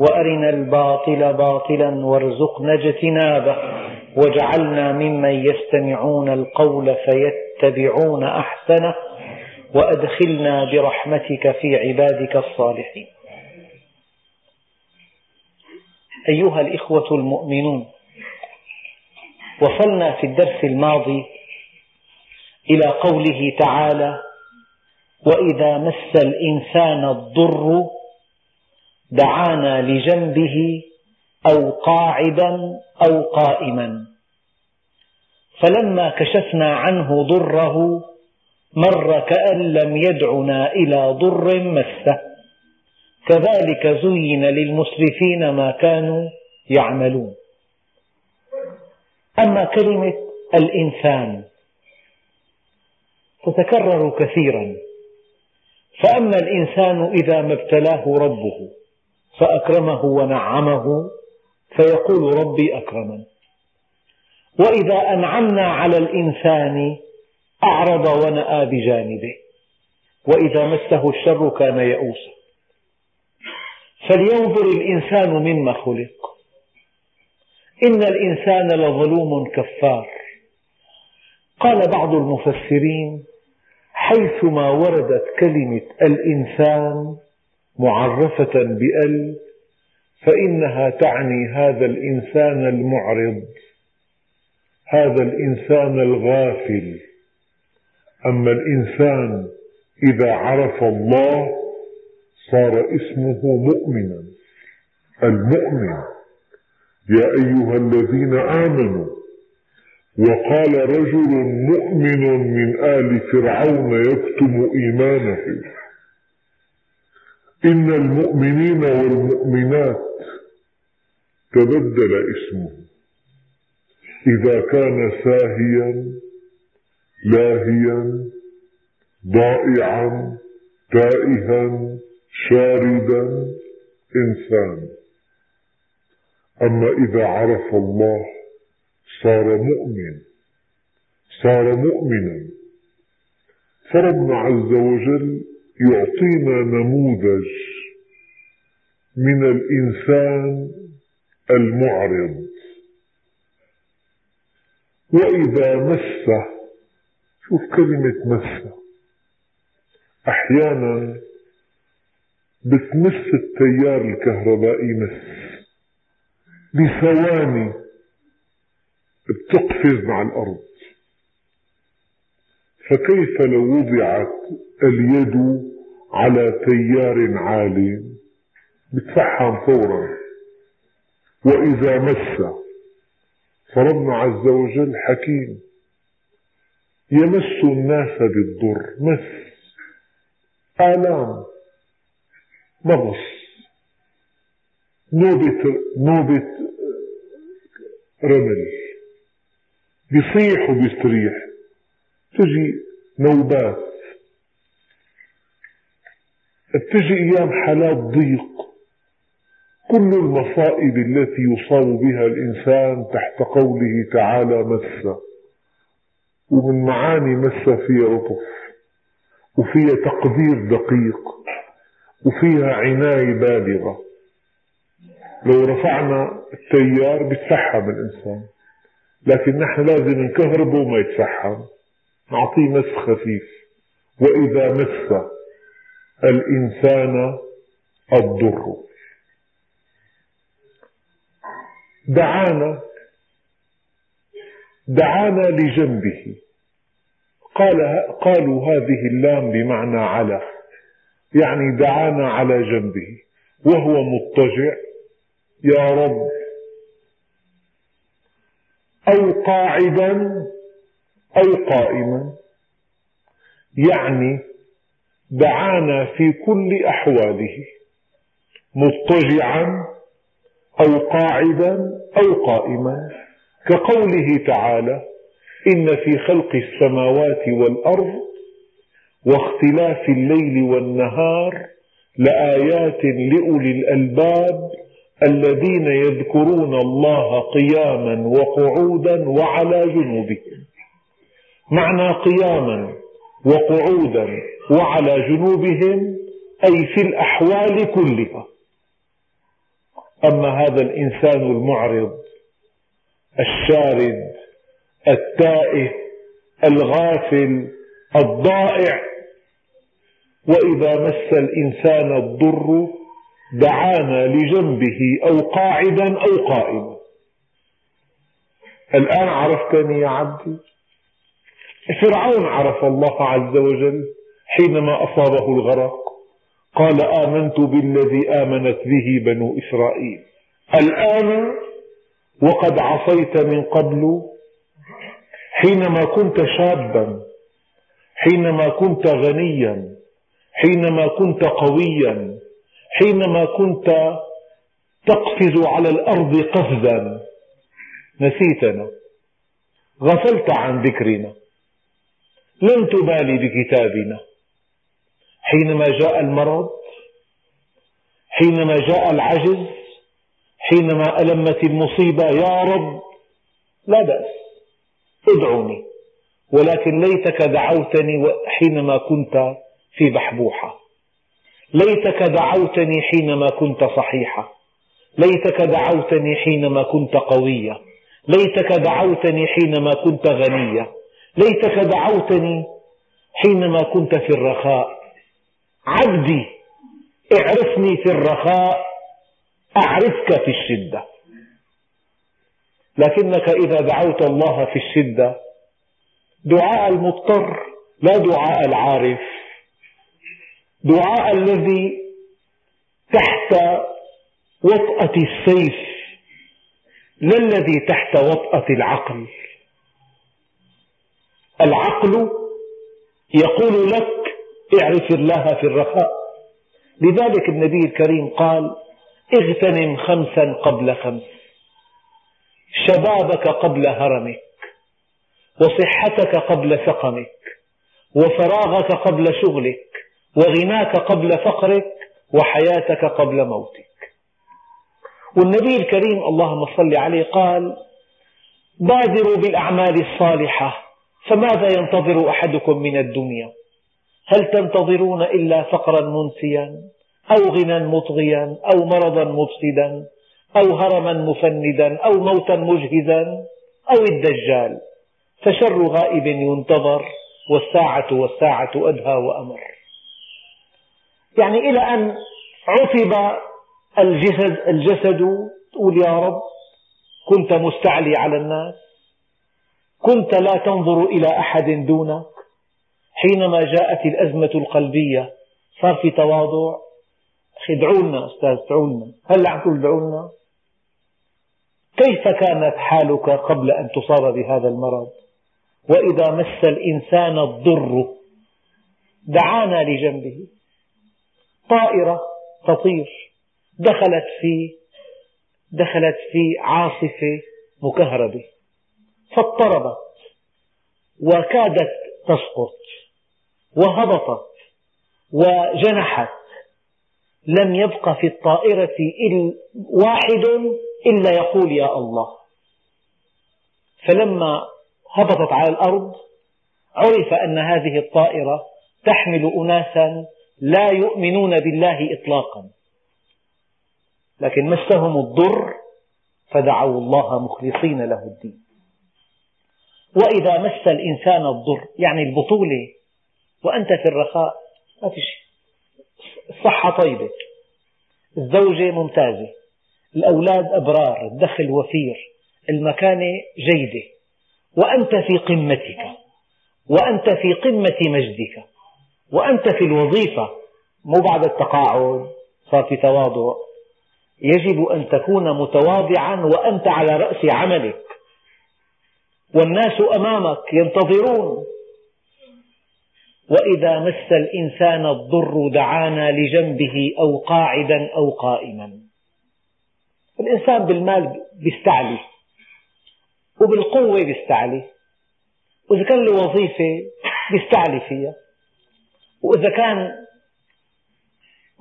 وأرنا الباطل باطلا وارزقنا اجتنابه واجعلنا ممن يستمعون القول فيتبعون أحسنه وأدخلنا برحمتك في عبادك الصالحين. أيها الإخوة المؤمنون وصلنا في الدرس الماضي إلى قوله تعالى وإذا مس الإنسان الضر دعانا لجنبه أو قاعدا أو قائما. فلما كشفنا عنه ضره مر كأن لم يدعنا إلى ضر مسه. كذلك زين للمسرفين ما كانوا يعملون. أما كلمة الإنسان تتكرر كثيرا. فأما الإنسان إذا ما ابتلاه ربه فأكرمه ونعمه فيقول ربي أكرمن وإذا أنعمنا على الإنسان أعرض ونأى بجانبه وإذا مسه الشر كان يئوسا. فلينظر الإنسان مما خلق. إن الإنسان لظلوم كفار. قال بعض المفسرين حيثما وردت كلمة الإنسان معرفة بأل فإنها تعني هذا الإنسان المعرض هذا الإنسان الغافل. أما الإنسان إذا عرف الله صار اسمه مؤمنا. المؤمن يا أيها الذين آمنوا وقال رجل مؤمن من آل فرعون يكتم إيمانه. إن المؤمنين والمؤمنات تبدل اسمه. إذا كان ساهيا لاهيا ضائعا تائها شاردا إنسان. أما إذا عرف الله صار مؤمن صار مؤمنا. فربنا عز وجل يعطينا نموذج من الإنسان المعرض. وإذا مسه شوف كلمة مسه أحيانا بتمس التيار الكهربائي مس. بثواني بتقفز مع الأرض. فكيف لو وضعت اليد على تيار عال بتفحم فورا. وإذا مس فربنا عز وجل حكيم. يمس الناس بالضر. مس. آلام. مغص. نوبة نوبة رمل. بيصيح وبيستريح تجي نوبات. بتجي أيام حالات ضيق. كل المصائب التي يصاب بها الإنسان تحت قوله تعالى مس. ومن معاني مس فيها لطف وفيها تقدير دقيق وفيها عناية بالغة. لو رفعنا التيار بيتفحم الإنسان لكن نحن لازم نكهربه وما يتفحم نعطيه مس خفيف. وإذا مس الإنسان الضر. دعانا دعانا لجنبه. قال قالوا هذه اللام بمعنى على. يعني دعانا على جنبه. وهو مضطجع. يا رب. أو قاعدا أو قائما. يعني دعانا في كل أحواله مضطجعا أو قاعدا أو قائما. كقوله تعالى إن في خلق السماوات والأرض واختلاف الليل والنهار لآيات لأولي الألباب الذين يذكرون الله قياما وقعودا وعلى جنوبهم معنى قياما وقعودا وعلى جنوبهم أي في الأحوال كلها. أما هذا الإنسان المعرض الشارد التائه الغافل الضائع وإذا مس الإنسان الضر دعانا لجنبه أو قاعدا أو قائما. الآن عرفتني يا عبدي؟ فرعون عرف الله عز وجل؟ حينما أصابه الغرق قال آمنت بالذي آمنت به بنو إسرائيل. الآن وقد عصيت من قبل حينما كنت شابا حينما كنت غنيا حينما كنت قويا حينما كنت تقفز على الأرض قفزا. نسيتنا. غفلت عن ذكرنا. لم تبالي بكتابنا. حينما جاء المرض حينما جاء العجز حينما ألمت المصيبة يا رب لا بأس ادعوني ولكن ليتك دعوتني حينما كنت في بحبوحة ليتك دعوتني حينما كنت صحيحة ليتك دعوتني حينما كنت قوية ليتك دعوتني حينما كنت غنية ليتك دعوتني حينما كنت في الرخاء. عبدي اعرفني في الرخاء أعرفك في الشدة. لكنك إذا دعوت الله في الشدة دعاء المضطر لا دعاء العارف. دعاء الذي تحت وطأة السيف لا الذي تحت وطأة العقل. العقل يقول لك اعرف الله في الرخاء. لذلك النبي الكريم قال اغتنم خمسا قبل خمس. شبابك قبل هرمك وصحتك قبل سقمك وفراغك قبل شغلك وغناك قبل فقرك وحياتك قبل موتك. والنبي الكريم اللهم صل عليه قال بادروا بالأعمال الصالحة فماذا ينتظر أحدكم من الدنيا؟ هل تنتظرون إلا فقرا منسيا أو غنى مطغيا أو مرضا مفسدا أو هرما مفندا أو موتا مجهزا أو الدجال؟ فشر غائب ينتظر والساعة والساعة أدهى وأمر. يعني إلى أن عصب الجسد, الجسد تقول يا رب كنت مستعلي على الناس كنت لا تنظر إلى أحد دونك حينما جاءت الأزمة القلبية صار في تواضع. ادعوا لنا أستاذ ادعوا لنا. هلا عم تقول ادعوا لنا؟ كيف كانت حالك قبل أن تصاب بهذا المرض؟ وإذا مس الإنسان الضر دعانا لجنبه. طائرة تطير. دخلت في دخلت في عاصفة مكهربة. فاضطربت وكادت تسقط. وهبطت وجنحت. لم يبق في الطائرة واحد إلا يقول يا الله. فلما هبطت على الأرض عرف أن هذه الطائرة تحمل أناسا لا يؤمنون بالله إطلاقا. لكن مسهم الضر فدعوا الله مخلصين له الدين. وإذا مس الإنسان الضر يعني البطولة وأنت في الرخاء ما في شيء. الصحة طيبة. الزوجة ممتازة. الأولاد أبرار. الدخل وفير. المكانة جيدة. وأنت في قمتك. وأنت في قمة مجدك. وأنت في الوظيفة. مو بعد التقاعد. صار في تواضع. يجب أن تكون متواضعا وأنت على رأس عملك. والناس أمامك ينتظرون. وإذا مس الإنسان الضر دعانا لجنبه أو قاعدا أو قائما. الإنسان بالمال بيستعلي وبالقوة بيستعلي وإذا كان له وظيفة بيستعلي فيها وإذا كان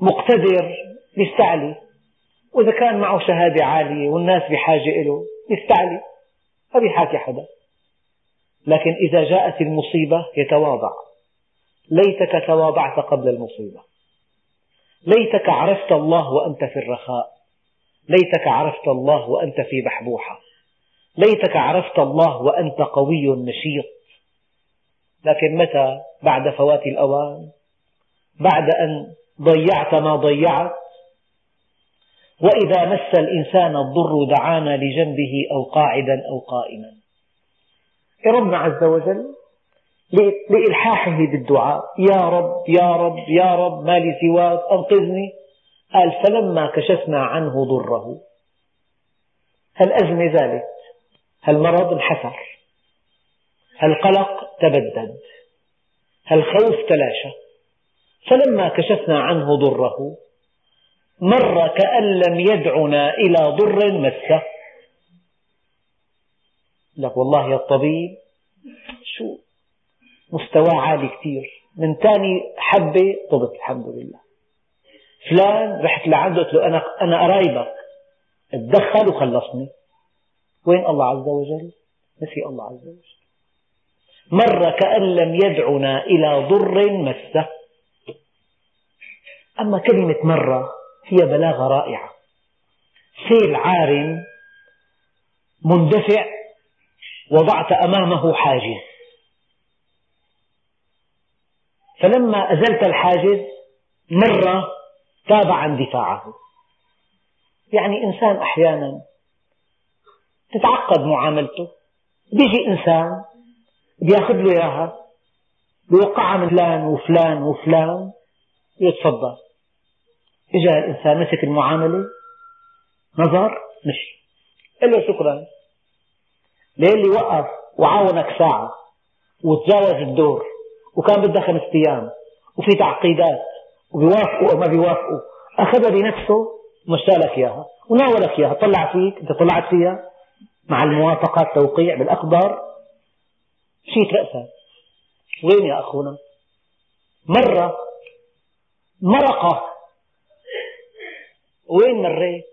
مقتدر بيستعلي وإذا كان معه شهادة عالية والناس بحاجة له يستعلي ما بيحاكي حدا. لكن إذا جاءت المصيبة يتواضع. ليتك تواضعت قبل المصيبة. ليتك عرفت الله وأنت في الرخاء. ليتك عرفت الله وأنت في بحبوحة. ليتك عرفت الله وأنت قوي نشيط. لكن متى؟ بعد فوات الأوان. بعد أن ضيعت ما ضيعت. وإذا مس الإنسان الضر دعانا لجنبه أو قاعدا أو قائما. ربنا عز وجل لإلحاحه بالدعاء. يا رب يا رب يا رب ما لي سواك أنقذني. قال فلما كشفنا عنه ضره. الأزمة زالت المرض انحسر القلق تبدد؟ الخوف تلاشى؟ فلما كشفنا عنه ضره مر كأن لم يدعنا إلى ضر مسه. لك والله يا الطبيب شو مستواه عالي كثير من ثاني حبة طبت الحمد لله. فلان رحت لعنده قلت له أنا أنا قرايبك. تدخل وخلصني. وين الله عز وجل؟ نسي الله عز وجل. مر كأن لم يدعنا إلى ضر مسه. أما كلمة مرة هي بلاغة رائعة. سيل عار مندفع وضعت أمامه حاجز. فلما أزلت الحاجز مر تاب عن دفاعه. يعني إنسان أحيانا تتعقد معاملته. بيجي إنسان بياخذ له إياها بيوقعها من فلان وفلان وفلان يتفضل إجا الإنسان مسك المعاملة نظر مشي. قال له شكرا. ليه وقف وعاونك ساعة وتجاوز الدور. وكان بدها خمس أيام وفي تعقيدات وبيوافقوا أو ما بيوافقوا. أخذها بنفسه ومشالك إياها وناولك إياها. طلع فيك أنت طلعت فيها مع الموافقة التوقيع بالأقدار شيت رأسك وين يا أخونا؟ مرة مرقة. وين مريت؟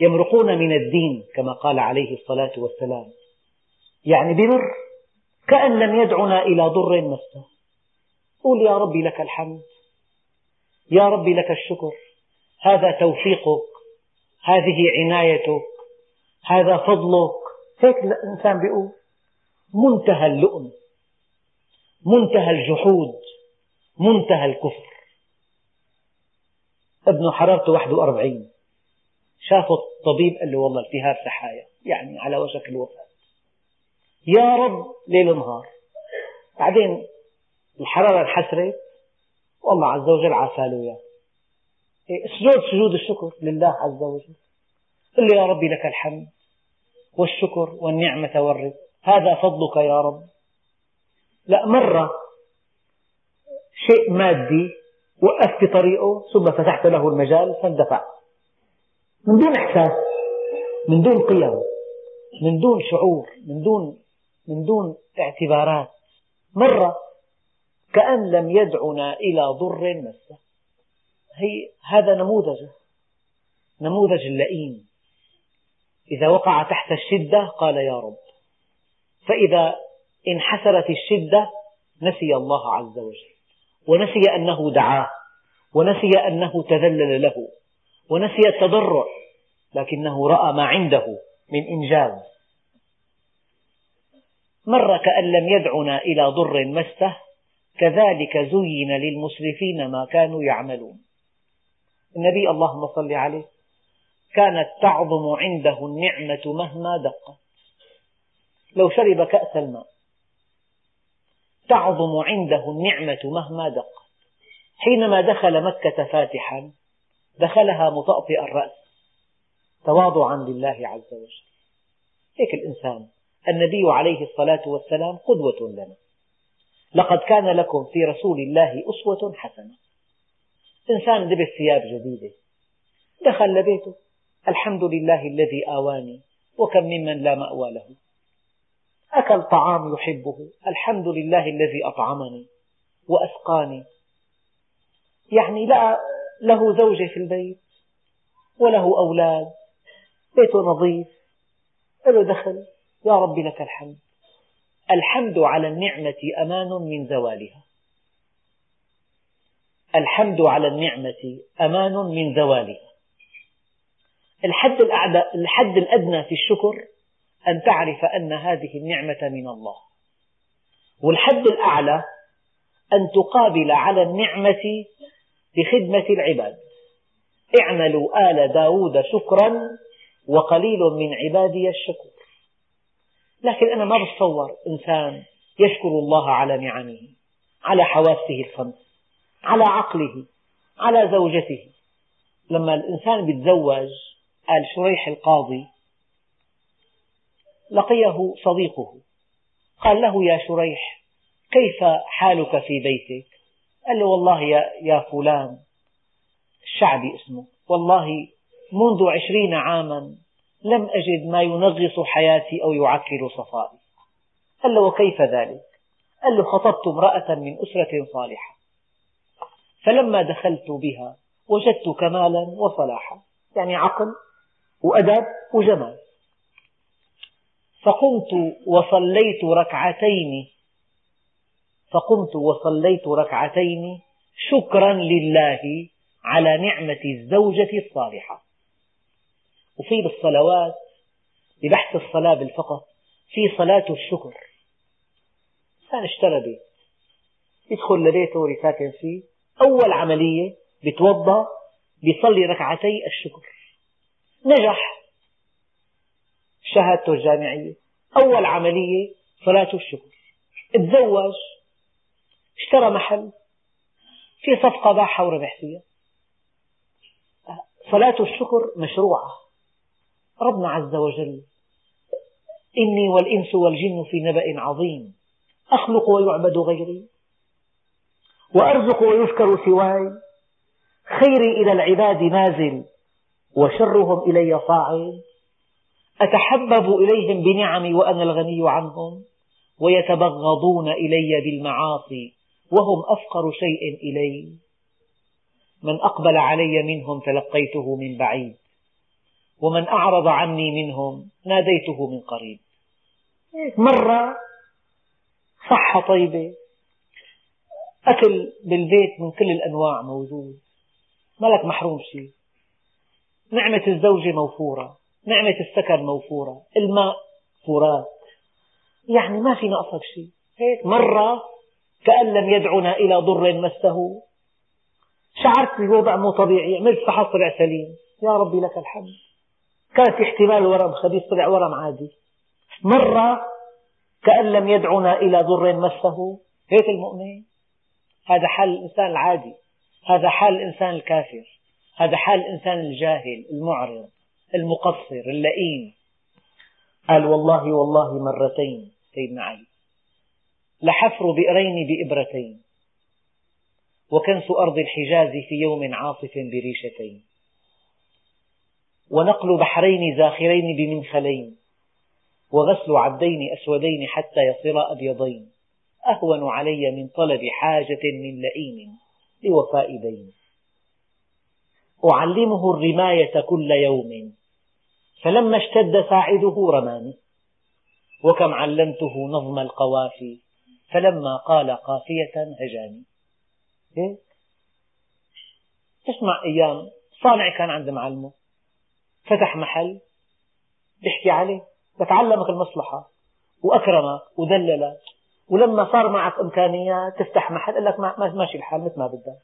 يمرقون من الدين كما قال عليه الصلاة والسلام. يعني بمر. كأن لم يدعنا إلى ضر مسه قول يا ربي لك الحمد. يا ربي لك الشكر. هذا توفيقك. هذه عنايتك. هذا فضلك. هيك الإنسان بيقول. منتهى اللؤم. منتهى الجحود. منتهى الكفر. ابنه حرارته 41 شافه الطبيب قال له والله التهاب سحايا. يعني على وشك الوفاة. يا رب ليل نهار. بعدين الحرارة انحسرت. والله عز وجل عافاله إياه اسجد سجود الشكر لله عز وجل. قل له يا ربي لك الحمد والشكر والنعمة والرزق. هذا فضلك يا رب. لا مرة شيء مادي وقفت طريقه ثم فتحت له المجال فاندفع. من دون إحساس من دون قيم من دون شعور من دون من دون اعتبارات. مرة كأن لم يدعنا إلى ضر مسه. هي هذا نموذج نموذج اللئيم. إذا وقع تحت الشدة قال يا رب. فإذا انحسرت الشدة نسي الله عز وجل. ونسي أنه دعاه. ونسي أنه تذلل له. ونسي التضرع. لكنه رأى ما عنده من إنجاز. مر كأن لم يدعنا إلى ضر مسه كذلك زين للمسرفين ما كانوا يعملون. النبي اللهم صل عليه كانت تعظم عنده النعمة مهما دقت. لو شرب كأس الماء تعظم عنده النعمة مهما دقت. حينما دخل مكة فاتحا دخلها مطأطئ الرأس تواضعا لله عز وجل. هيك الإنسان النبي عليه الصلاة والسلام قدوة لنا. لقد كان لكم في رسول الله أسوة حسنة. إنسان لبس ثياب جديدة. دخل لبيته. الحمد لله الذي آواني وكم ممن لا مأوى له. أكل طعام يحبه. الحمد لله الذي أطعمني وأسقاني. يعني لا له زوجة في البيت وله أولاد. بيته نظيف. له دخل. يا رب لك الحمد. الحمد على النعمة أمان من زوالها. الحمد على النعمة أمان من زوالها. الحد, الحد الأدنى في الشكر أن تعرف أن هذه النعمة من الله. والحد الأعلى أن تقابل على النعمة بخدمة العباد. اعملوا آل داود شكرا وقليل من عبادي الشكور. لكن أنا ما بتصور إنسان يشكر الله على نعمه على حواسه الخمس على عقله على زوجته. لما الإنسان يتزوج قال شريح القاضي لقيه صديقه قال له يا شريح كيف حالك في بيتك؟ قال له والله يا, يا فلان الشعبي اسمه والله منذ عشرين عاما لم أجد ما ينغص حياتي أو يعكر صفائي. قال له وكيف ذلك؟ قال له خطبت امرأة من أسرة صالحة. فلما دخلت بها وجدت كمالا وصلاحا. يعني عقل وأدب وجمال. فقمت وصليت ركعتين. فقمت وصليت ركعتين شكرا لله على نعمة الزوجة الصالحة. وفي بالصلوات ببحث الصلاة بالفقه في صلاة الشكر. إنسان اشترى بيت. يدخل لبيته اللي ساكن فيه. أول عملية بيتوضأ بيصلي ركعتي الشكر. نجح. شهادته الجامعية. أول عملية صلاة الشكر. تزوج اشترى محل. في صفقة باعها وربح فيها. صلاة الشكر مشروعة. ربنا عز وجل. إني والإنس والجن في نبأ عظيم. أخلق ويعبد غيري. وأرزق ويشكر سواي. خيري إلى العباد نازل. وشرهم إلي صاعد. أتحبب إليهم بنعمي وأنا الغني عنهم. ويتبغضون إلي بالمعاصي. وهم أفقر شيء إلي. من أقبل علي منهم تلقيته من بعيد. ومن أعرض عني منهم ناديته من قريب. مرة صحة طيبة أكل بالبيت من كل الأنواع موجود مالك محروم شيء نعمة الزوجة موفورة نعمة السكن موفورة الماء فرات يعني ما في ناقصك شيء. هيك مرة كأن لم يدعنا إلى ضر مسه. شعرت بوضع مو طبيعي عملت فحص طلع سليم يا ربي لك الحمد. كان في احتمال ورم خبيث طلع ورم عادي. مرة كأن لم يدعنا إلى ضر مسه. هيك المؤمن. هذا حال الإنسان العادي. هذا حال الإنسان الكافر. هذا حال الإنسان الجاهل المعرض المقصر اللئيم. قال والله والله مرتين سيدنا علي. لحفر بئرين بإبرتين. وكنس أرض الحجاز في يوم عاصف بريشتين. ونقل بحرين زاخرين بمنخلين وغسل عبدين أسودين حتى يصيرا أبيضين. أهون علي من طلب حاجة من لئيم لوفاء دين. أعلمه الرماية كل يوم فلما اشتد ساعده رماني. وكم علمته نظم القوافي فلما قال قافية هجاني. هيك تسمع أيام صانع كان عند معلمه. فتح محل بيحكي عليه بتعلمك المصلحة وأكرمك ودللك ولما صار معك إمكانيات تفتح محل قال لك ماشي الحال مثل ما بدك.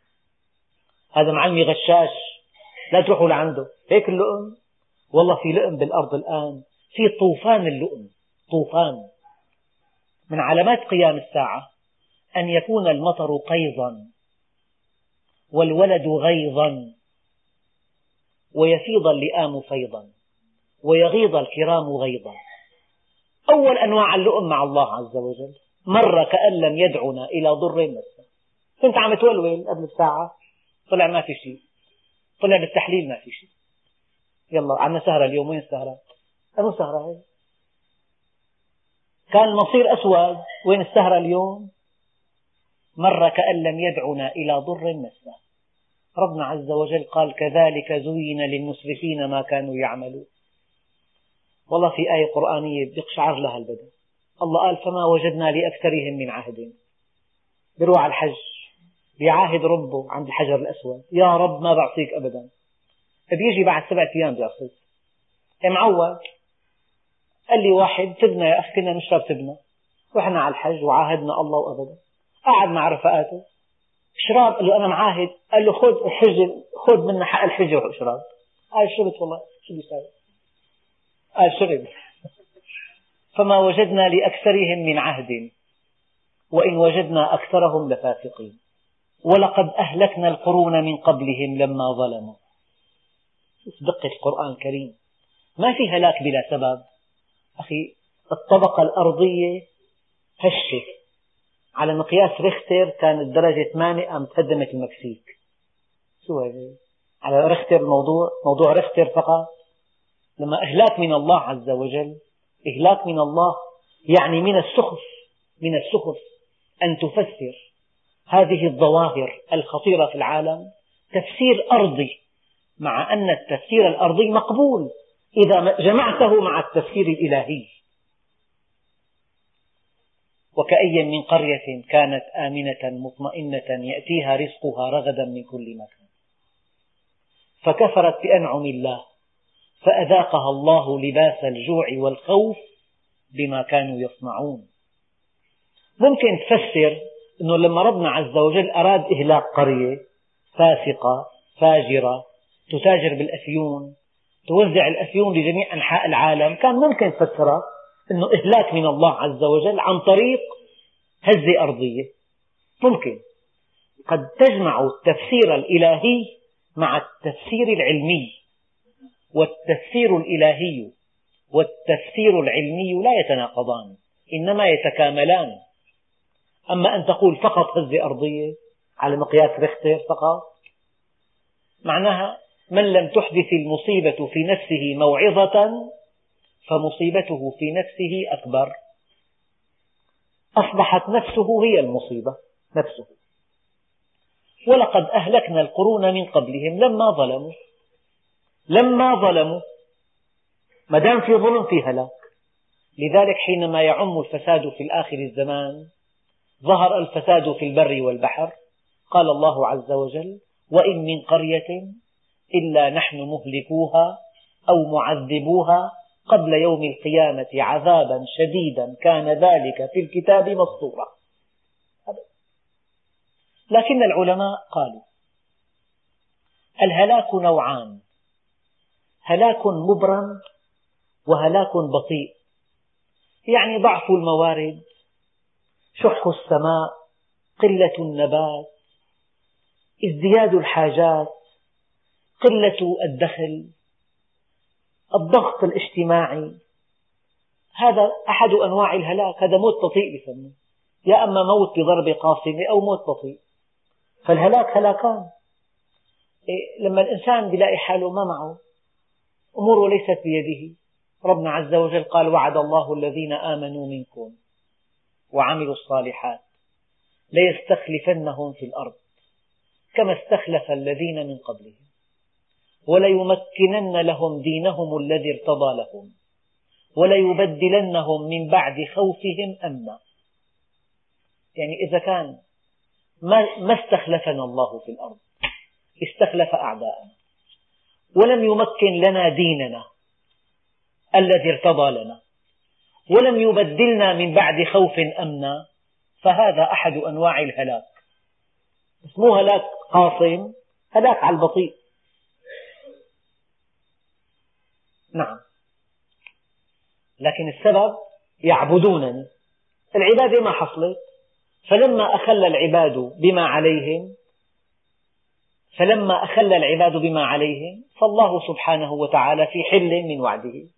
هذا معلمي غشاش لا تروحوا لعنده. هيك اللؤم؟ والله في لؤم بالأرض الآن في طوفان اللؤم طوفان. من علامات قيام الساعة أن يكون المطر قيظا والولد غيظا. ويفيض اللئام فيضا ويغيض الكرام غيظا أول أنواع اللؤم مع الله عز وجل مرة كأن لم يدعنا إلى ضر مسه كنت عم تولول قبل ساعة طلع ما في شيء طلع بالتحليل ما في شيء يلا عنا سهرة اليوم وين السهرة؟ أنو سهرة هي؟ كان المصير أسود وين السهرة اليوم؟ مر كأن لم يدعنا إلى ضر مسه ربنا عز وجل قال كذلك زين للمسرفين ما كانوا يعملون. والله في آية قرآنية بيقشعر لها البدن. الله قال فما وجدنا لأكثرهم من عهد. بيروح على الحج بيعاهد ربه عند الحجر الأسود. يا رب ما بعصيك أبدا. بيجي بعد سبعة أيام بيعصيك معود؟ قال لي واحد تبنا يا أخي كنا نشرب تبنا رحنا على الحج وعاهدنا الله وأبدا قعد مع رفقاته. شراب قال له أنا معاهد قال له خذ الحج خذ منا حق الحجة وشراب قال شربت والله شو بيساوي قال شرب فما وجدنا لأكثرهم من عهد وإن وجدنا أكثرهم لفاسقين. ولقد أهلكنا القرون من قبلهم لما ظلموا. دقة القرآن الكريم. ما في هلاك بلا سبب. أخي الطبقة الأرضية هشة على مقياس ريختر كانت درجة 8 قام تهدمت المكسيك. شو هذا؟ على ريختر الموضوع موضوع ريختر فقط. لما إهلاك من الله عز وجل إهلاك من الله يعني من السخف من السخف أن تفسر هذه الظواهر الخطيرة في العالم. تفسير أرضي مع أن التفسير الأرضي مقبول. إذا جمعته مع التفسير الإلهي. وكأي من قرية كانت آمنة مطمئنة يأتيها رزقها رغدا من كل مكان. فكفرت بأنعم الله فأذاقها الله لباس الجوع والخوف بما كانوا يصنعون. ممكن تفسر أنه لما ربنا عز وجل أراد إهلاك قرية فاسقة فاجرة تتاجر بالأفيون توزع الأفيون لجميع أنحاء العالم كان ممكن تفسرها. أنه إهلاك من الله عز وجل عن طريق هزة أرضية. ممكن. قد تجمع التفسير الإلهي مع التفسير العلمي. والتفسير الإلهي والتفسير العلمي لا يتناقضان إنما يتكاملان. أما أن تقول فقط هزة أرضية على مقياس ريختر فقط معناها من لم تحدث المصيبة في نفسه موعظة فمصيبته في نفسه أكبر. أصبحت نفسه هي المصيبة نفسه. ولقد أهلكنا القرون من قبلهم لما ظلموا. لما ظلموا ما دام في ظلم في هلاك. لذلك حينما يعم الفساد في آخر الزمان ظهر الفساد في البر والبحر. قال الله عز وجل وإن من قرية إلا نحن مهلكوها أو معذبوها قبل يوم القيامة عذابا شديدا كان ذلك في الكتاب مسطورا لكن العلماء قالوا الهلاك نوعان هلاك مبرم وهلاك بطيء. يعني ضعف الموارد شح السماء قلة النبات ازدياد الحاجات قلة الدخل. الضغط الاجتماعي. هذا أحد أنواع الهلاك. هذا موت بطيء بسموه يا أما موت بضربة قاصمة أو موت بطيء. فالهلاك هلاكان. إيه لما الإنسان يلاقي حاله ما معه أموره ليست بيده. ربنا عز وجل قال وعد الله الذين آمنوا منكم وعملوا الصالحات ليستخلفنهم في الأرض كما استخلف الذين من قبلهم. وليمكنن لهم دينهم الذي ارتضى لهم. وليبدلنهم من بعد خوفهم أمنا. يعني إذا كان ما استخلفنا الله في الأرض استخلف أعداءنا. ولم يمكن لنا ديننا الذي ارتضى لنا. ولم يبدلنا من بعد خوف أمنا. فهذا أحد أنواع الهلاك. بس مو هلاك قاصم هلاك على البطيء. نعم. لكن السبب يعبدونني. العبادة ما حصلت؟ فلما أخل العباد بما عليهم فلما أخل العباد بما عليهم فالله سبحانه وتعالى في حل من وعده.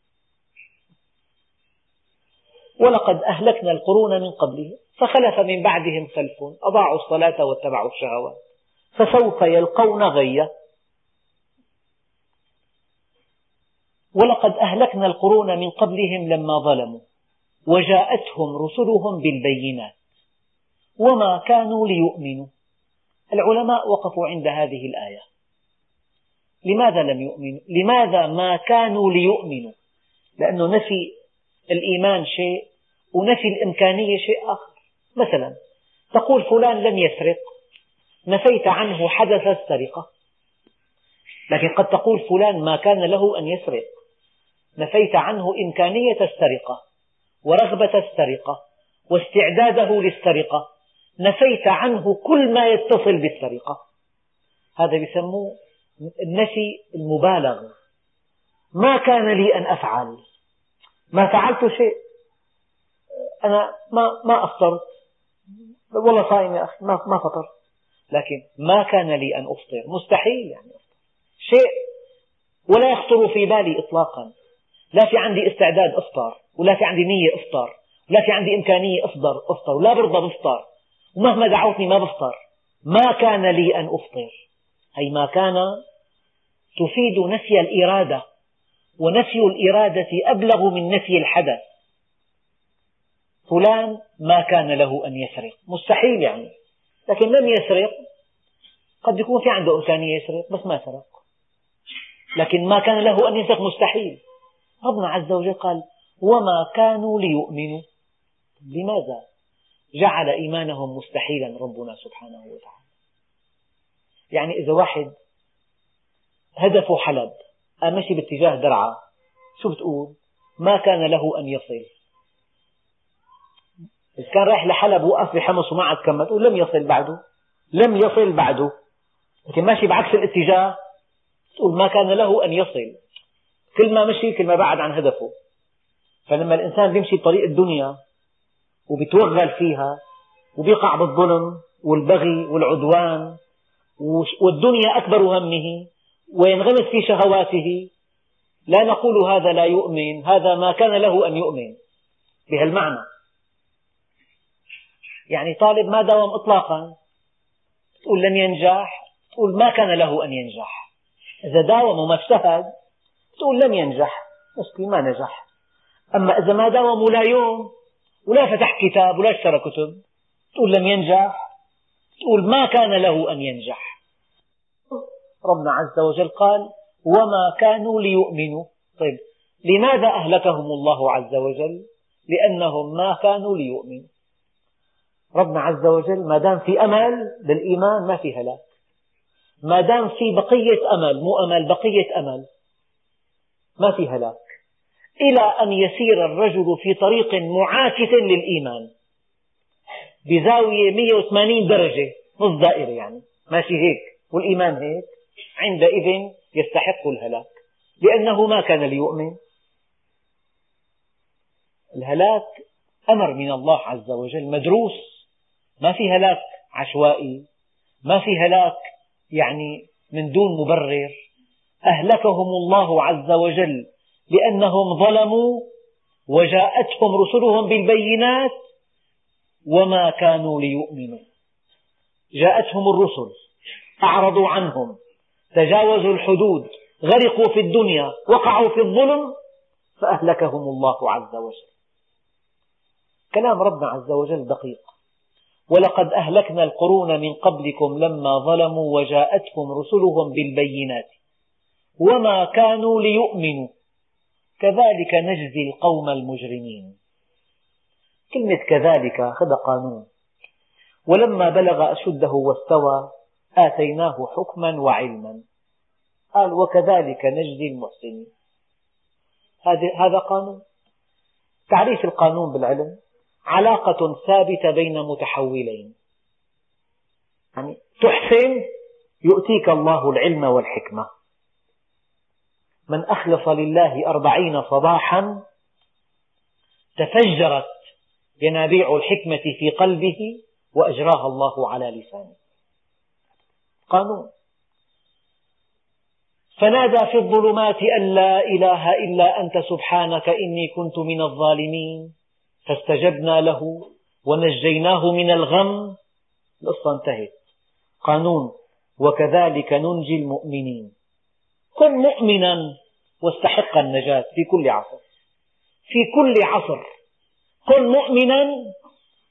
ولقد أهلكنا القرون من قبلهم فخلف من بعدهم خلف أضاعوا الصلاة واتبعوا الشهوات فسوف يلقون غيا. ولقد أهلكنا القرون من قبلهم لما ظلموا وجاءتهم رسلهم بالبينات. وما كانوا ليؤمنوا. العلماء وقفوا عند هذه الآية. لماذا لم يؤمنوا؟ لماذا ما كانوا ليؤمنوا؟ لأنه نفي الإيمان شيء ونفي الإمكانية شيء آخر. مثلا تقول فلان لم يسرق. نفيت عنه حدث السرقة. لكن قد تقول فلان ما كان له أن يسرق. نفيت عنه إمكانية السرقة ورغبة السرقة واستعداده للسرقة. نفيت عنه كل ما يتصل بالسرقة. هذا يسموه النفي المبالغ. ما كان لي أن أفعل. ما فعلت شيء. أنا ما ما أفطرت. والله صائم يا أخي ما ما فطرت. لكن ما كان لي أن أفطر. مستحيل يعني شيء. ولا يخطر في بالي إطلاقا. لا في عندي استعداد أفطر ولا في عندي نية أفطر ولا في عندي إمكانية أفطر أفطر ولا برضى بفطر ومهما دعوتني ما بفطر. ما كان لي أن أفطر. أي ما كان تفيد نفي الإرادة ونفي الإرادة أبلغ من نفي الحدث. فلان ما كان له أن يسرق. مستحيل يعني. لكن لم يسرق قد يكون في عنده إمكانية يسرق بس ما سرق. لكن ما كان له أن يسرق مستحيل. ربنا عز وجل قال وما كانوا ليؤمنوا. لماذا؟ جعل إيمانهم مستحيلا ربنا سبحانه وتعالى. يعني إذا واحد هدفه حلب مشي باتجاه درعا شو بتقول؟ ما كان له أن يصل. إذا كان رايح لحلب وقف بحمص وما عاد كمل تقول لم يصل بعده. لم يصل بعده. لكن ماشي بعكس الاتجاه تقول ما كان له أن يصل. كل ما مشي كل ما بعد عن هدفه. فلما الإنسان بيمشي بطريق الدنيا وبيتوغل فيها وبيقع بالظلم والبغي والعدوان والدنيا أكبر همه وينغمس في شهواته لا نقول هذا لا يؤمن هذا ما كان له أن يؤمن بهالمعنى. يعني طالب ما داوم إطلاقا تقول لن ينجح تقول ما كان له أن ينجح. إذا داوم وما اجتهد تقول لم ينجح بس ما نجح. أما إذا ما داوم ولا يوم ولا فتح كتاب ولا اشترى كتب تقول لم ينجح تقول ما كان له أن ينجح. ربنا عز وجل قال وما كانوا ليؤمنوا. طيب لماذا أهلكهم الله عز وجل؟ لأنهم ما كانوا ليؤمنوا. ربنا عز وجل ما دام في أمل بالإيمان ما في هلاك. ما دام في بقية أمل مو أمل بقية أمل ما في هلاك. إلى أن يسير الرجل في طريق معاكس للإيمان. بزاوية 180 درجة نص دائرة يعني. ماشي هيك والإيمان هيك. عندئذ يستحق الهلاك. لأنه ما كان ليؤمن. الهلاك أمر من الله عز وجل مدروس. ما في هلاك عشوائي. ما في هلاك يعني من دون مبرر. أهلكهم الله عز وجل لأنهم ظلموا وجاءتهم رسلهم بالبينات وما كانوا ليؤمنوا. جاءتهم الرسل أعرضوا عنهم تجاوزوا الحدود غرقوا في الدنيا وقعوا في الظلم فأهلكهم الله عز وجل. كلام ربنا عز وجل دقيق. ولقد أهلكنا القرون من قبلكم لما ظلموا وجاءتهم رسلهم بالبينات. وما كانوا ليؤمنوا. كذلك نجزي القوم المجرمين. كلمة كذلك هذا قانون. ولما بلغ أشده واستوى آتيناه حكما وعلما. قال وكذلك نجزي المحسنين. هذا قانون. تعريف القانون بالعلم علاقة ثابتة بين متحولين. يعني تحسن يؤتيك الله العلم والحكمة. من أخلص لله أربعين صباحا تفجرت ينابيع الحكمة في قلبه وأجراها الله على لسانه. قانون. فنادى في الظلمات أن لا إله إلا أنت سبحانك إني كنت من الظالمين. فاستجبنا له ونجيناه من الغم. القصة انتهت. قانون. وكذلك ننجي المؤمنين. كن مؤمنا واستحق النجاة في كل عصر. في كل عصر. كن مؤمنا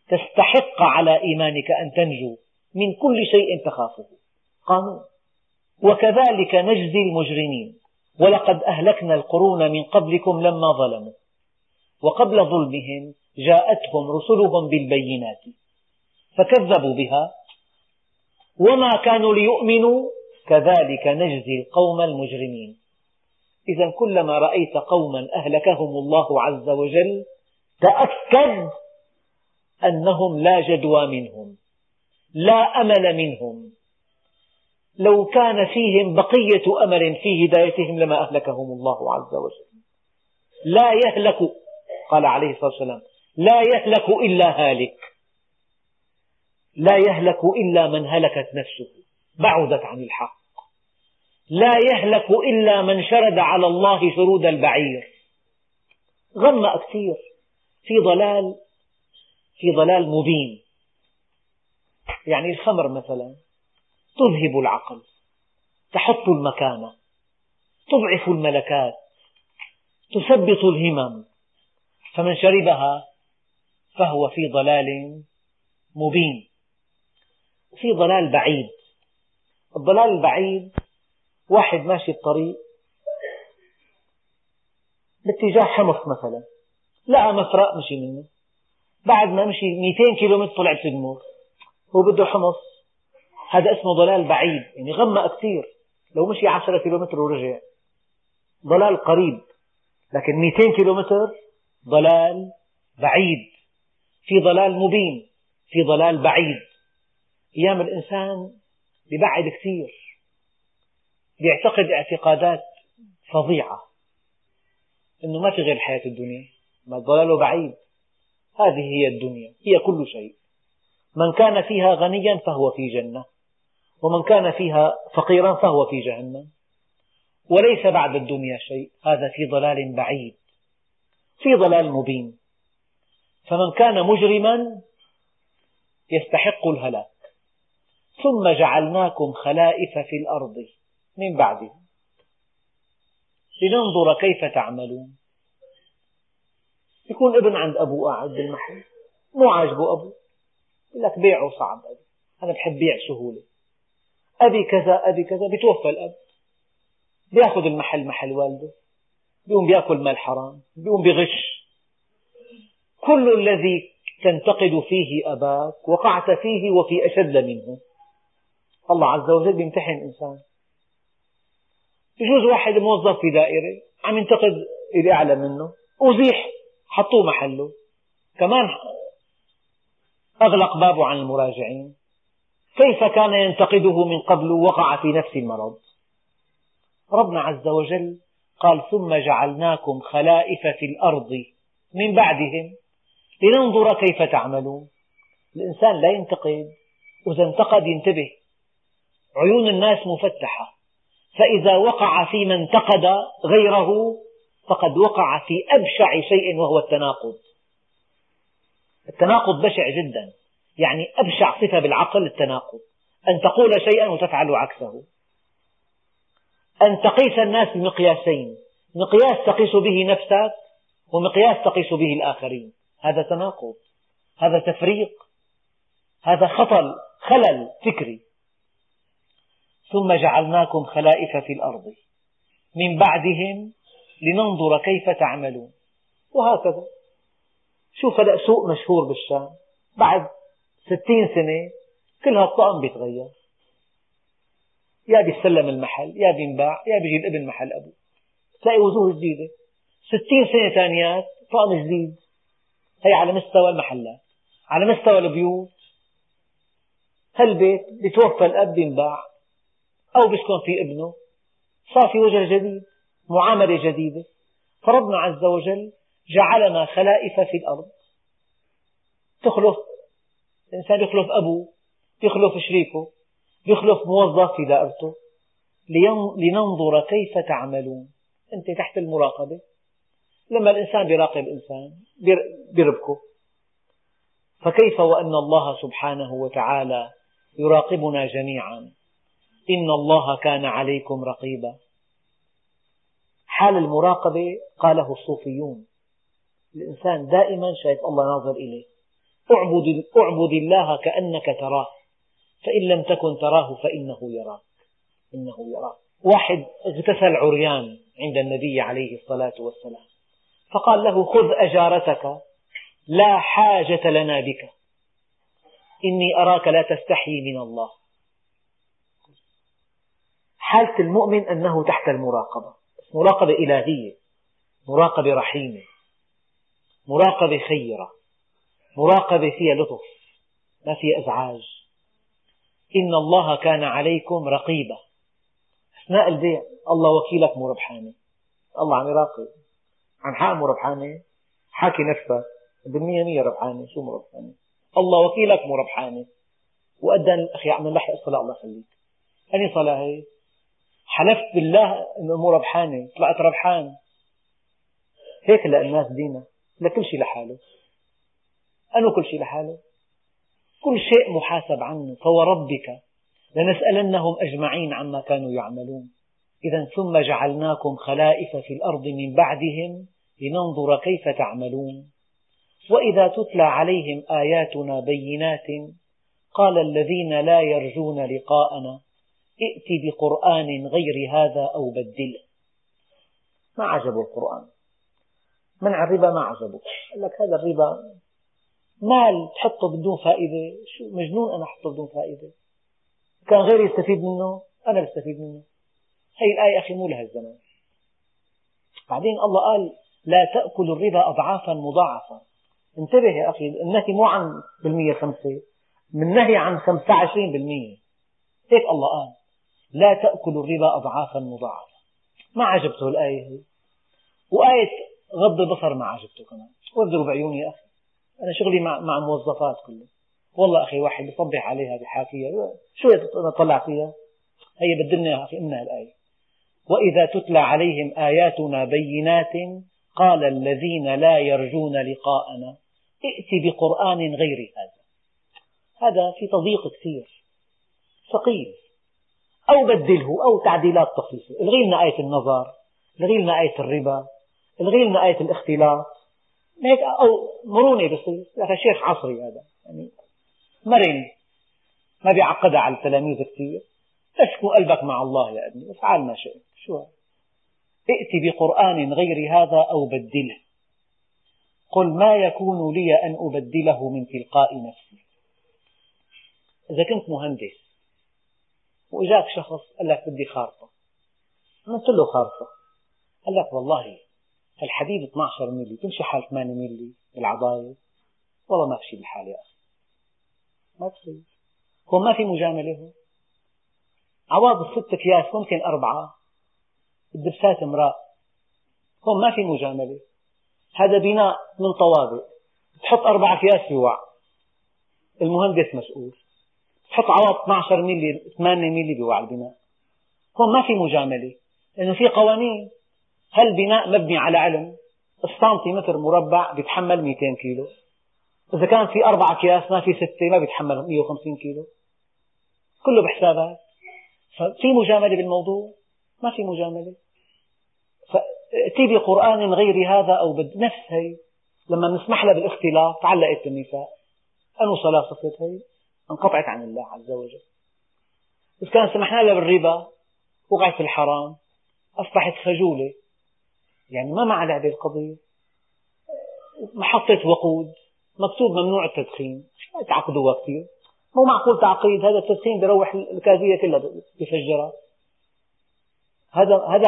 تستحق على إيمانك أن تنجو من كل شيء تخافه. قانون. وكذلك نجزي المجرمين. ولقد أهلكنا القرون من قبلكم لما ظلموا. وقبل ظلمهم جاءتهم رسلهم بالبينات. فكذبوا بها. وما كانوا ليؤمنوا كذلك نجزي القوم المجرمين. إذا كلما رأيت قوما أهلكهم الله عز وجل تأكد أنهم لا جدوى منهم لا أمل منهم. لو كان فيهم بقية أمل في هدايتهم لما أهلكهم الله عز وجل. لا يهلك قال عليه الصلاة والسلام لا يهلك إلا هالك. لا يهلك إلا من هلكت نفسه بعدت عن الحق. لا يهلك إلا من شرد على الله شرود البعير. غمأ كثير في ضلال في ضلال مبين. يعني الخمر مثلا تذهب العقل تحط المكانة تضعف الملكات تثبط الهمم. فمن شربها فهو في ضلال مبين. في ضلال بعيد. الضلال البعيد واحد ماشي بطريق باتجاه حمص مثلا لقى مفرق مشي منه. بعد ما مشي 200 كيلومتر طلع تدمر هو بده حمص. هذا اسمه ضلال بعيد يعني غمق كثير لو مشي 10 كيلومتر ورجع. ضلال قريب لكن 200 كيلومتر ضلال بعيد. في ضلال مبين في ضلال بعيد. أيام الإنسان ببعد كثير بيعتقد اعتقادات فظيعة أنه ما في غير الحياة الدنيا ما ضلاله بعيد. هذه هي الدنيا هي كل شيء. من كان فيها غنيا فهو في جنة ومن كان فيها فقيرا فهو في جهنم. وليس بعد الدنيا شيء هذا في ضلال بعيد في ضلال مبين. فمن كان مجرما يستحق الهلاك. ثم جعلناكم خلائف في الأرض. من بعده. لننظر كيف تعملون. يكون ابن عند أبوه قاعد بالمحل. مو عاجبه أبوه يقول لك بيعه صعب أبي. أنا بحب بيع سهولة. أبي كذا أبي كذا. بيتوفى الأب. بيأخذ المحل محل والده. بيقوم بيأكل مال حرام. بيقوم بغش. كل الذي تنتقد فيه أباك وقعت فيه وفي أشد منه. الله عز وجل بيمتحن إنسان. يجوز واحد موظف في دائرة عم ينتقد اللي أعلى منه أزيح حطوه محله. كمان أغلق بابه عن المراجعين. كيف كان ينتقده من قبل وقع في نفس المرض؟ ربنا عز وجل قال ثم جعلناكم خلائف في الأرض من بعدهم لننظر كيف تعملون. الإنسان لا ينتقد وإذا انتقد ينتبه. عيون الناس مفتحة. فإذا وقع في من انتقد غيره فقد وقع في أبشع شيء وهو التناقض. التناقض بشع جدا. يعني أبشع صفة بالعقل التناقض. أن تقول شيئا وتفعل عكسه. أن تقيس الناس بمقياسين. مقياس تقيس به نفسك ومقياس تقيس به الآخرين. هذا تناقض. هذا تفريق. هذا خطل خلل فكري. ثم جعلناكم خلائف في الأرض. من بعدهم لننظر كيف تعملون. وهكذا. شوف هذا سوق مشهور بالشام. بعد ستين سنة كل هالطقم بيتغير. يا بيسلم المحل يا بينباع يا بيجي الابن محل أبوه. تلاقي وجوه جديدة. ستين سنة ثانيات طقم جديد. هي على مستوى المحلات على مستوى البيوت. هالبيت بتوفى الأب بينباع. أو بيسكن فيه ابنه. صار في وجه جديد معاملة جديدة. فربنا عز وجل جعلنا خلائف في الأرض. تخلف الإنسان يخلف أبوه يخلف شريكه يخلف موظف في دائرته. لننظر كيف تعملون. أنت تحت المراقبة. لما الإنسان يراقب إنسان يربكه فكيف وأن الله سبحانه وتعالى يراقبنا جميعا؟ إن الله كان عليكم رقيبا. حال المراقبة قاله الصوفيون. الإنسان دائما شايف الله ناظر إليه. اعبد, اعبد الله كأنك تراه. فإن لم تكن تراه فإنه يراك. إنه يراك. واحد اغتسل عريان عند النبي عليه الصلاة والسلام. فقال له خذ أجارتك لا حاجة لنا بك. إني أراك لا تستحي من الله. حالة المؤمن أنه تحت المراقبة. مراقبة إلهية مراقبة رحيمة مراقبة خيرة مراقبة فيها لطف ما فيها إزعاج. إن الله كان عليكم رقيبا. أثناء البيع الله وكيلك مو ربحانة. الله عم يراقب. عن حق مو ربحانة. حاكي نفسك بالمية مية ربحانة. شو مو ربحانة؟ الله وكيلك مو ربحانة. وأدى أخي عم نلحق الصلاة الله يخليك. أني صلاة هي؟ حلفت بالله أنه مو ربحانة طلعت ربحان هيك الناس دينا لكل شيء لحاله. أنه كل شيء لحاله. كل شيء محاسب عنه فوربك لنسألنهم أجمعين عما كانوا يعملون. إذا ثم جعلناكم خلائف في الأرض من بعدهم لننظر كيف تعملون. وإذا تتلى عليهم آياتنا بينات قال الذين لا يرجون لقاءنا ائت بقرآن غير هذا أو بدله. ما عجبه القرآن. منع الربا ما عجبه. قال لك هذا الربا مال تحطه بدون فائدة. شو مجنون أنا أحطه بدون فائدة. كان غيري يستفيد منه أنا بستفيد منه. هي الآية أخي مو لها الزمان. بعدين الله قال لا تأكلوا الربا أضعافا مضاعفة انتبه يا أخي النهي مو عن بالمية خمسة من نهي عن خمسة عشرين بالمية. هيك الله قال. لا تأكلوا الربا أضعافا مضاعفة. ما عجبته الآية هي. وآية غض البصر ما عجبته كمان. وابدوا بعيوني يا أخي. أنا شغلي مع, مع موظفات كله. والله أخي واحد بصبح عليها بحاكيها شو تطلع فيها؟ هي بدلنا أخي إمنا الآية. وإذا تتلى عليهم آياتنا بينات قال الذين لا يرجون لقاءنا ائت بقرآن غير هذا. هذا في تضييق كثير. ثقيل. أو بدله أو تعديلات طفيفة الغي لنا آية النظر الغي لنا آية الربا الغي لنا آية الاختلاط. هيك أو مرونة بصير. لك شيخ عصري هذا. يعني مرن. ما بيعقدها على التلاميذ كثير. اسكن قلبك مع الله يا ابني. افعل ما شئت. شو هذا؟ ائت بقرآن غير هذا أو بدله. قل ما يكون لي أن أبدله من تلقاء نفسي. إذا كنت مهندس وإجاك شخص قال لك بدي خارطة. عملت له خارطة. قال لك والله الحديد 12 ملي تمشي حال 8 ملي بالعضاية والله ما بشي بالحال يا أخي. ما بصير هون ما في مجاملة هون عواض الست أكياس ممكن أربعة. الدبسات امرأة. هون ما في مجاملة. هذا بناء من طوابق تحط أربع أكياس يوع المهندس مسؤول. تحط عواض 12 ملي 8 ملي بيوع البناء. هون ما في مجاملة. لأنه في قوانين. هل بناء مبني على علم؟ السنتيمتر مربع بيتحمل 200 كيلو. إذا كان في أربع أكياس ما في ستة ما بيتحمل 150 كيلو. كله بحسابات. ففي مجاملة بالموضوع؟ ما في مجاملة. فأتي بقرآن غير هذا أو بد نفس هي. لما نسمح لها بالاختلاط تعلقت بالنساء. أنو صلاة صفت هي. انقطعت عن الله عز وجل. إذا كان سمحنا لها بالربا وقعت في الحرام أصبحت خجولة. يعني ما مع لعبة القضية؟ محطة وقود مكتوب ممنوع التدخين. تعقدوها كثير. مو معقول تعقيد هذا التدخين بيروح الكازية كلها بفجرها هذا هذا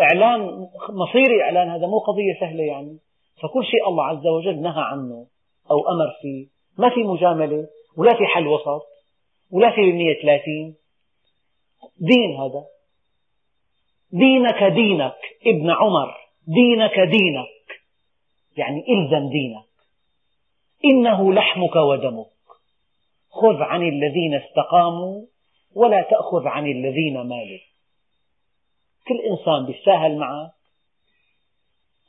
إعلان مصيري إعلان هذا مو قضية سهلة يعني. فكل شيء الله عز وجل نهى عنه أو أمر فيه. ما في مجاملة. ولا في حل وسط ولا في بالمية ثلاثين. دين هذا. دينك دينك ابن عمر دينك دينك. يعني إلزم دينك. إنه لحمك ودمك. خذ عن الذين استقاموا ولا تأخذ عن الذين مالوا. كل إنسان بيتساهل معك.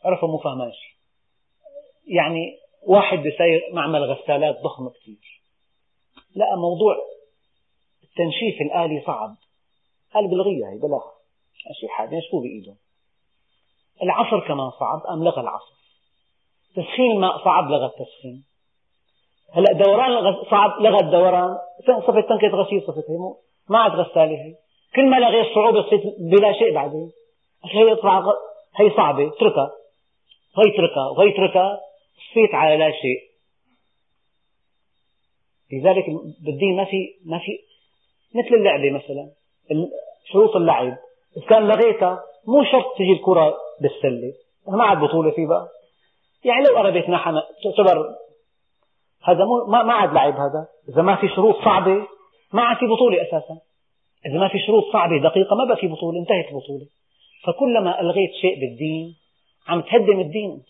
عرفه مو فهماش يعني واحد بيسير معمل غسالات ضخم كثير لقى موضوع التنشيف الآلي صعب. قال بلغيها هي بلاها ماشي حال ينشفوه بإيدهم العصر كمان صعب أم لغى العصر؟ تسخين الماء صعب لغى التسخين. هلأ دوران صعب لغى الدوران. صفت تنكة غسيل صفت هي ما عاد غسالة هي. كل ما لغيت صعوبة صرت بلا شيء بعدين. هي هي صعبة اتركها. هي اتركها وهي اتركها صفيت على لا شيء. لذلك بالدين ما في ما في مثل اللعبة مثلا شروط اللعب. إذا كان لغيتها مو شرط تجي الكرة بالسلة. ما عاد بطولة فيه بقى. يعني لو قربت نحن تعتبر هذا مو ما عاد لعب هذا. إذا ما في شروط صعبة ما عاد في بطولة أساسا. إذا ما في شروط صعبة دقيقة ما بقى في بطولة انتهت البطولة فكلما ألغيت شيء بالدين عم تهدم الدين.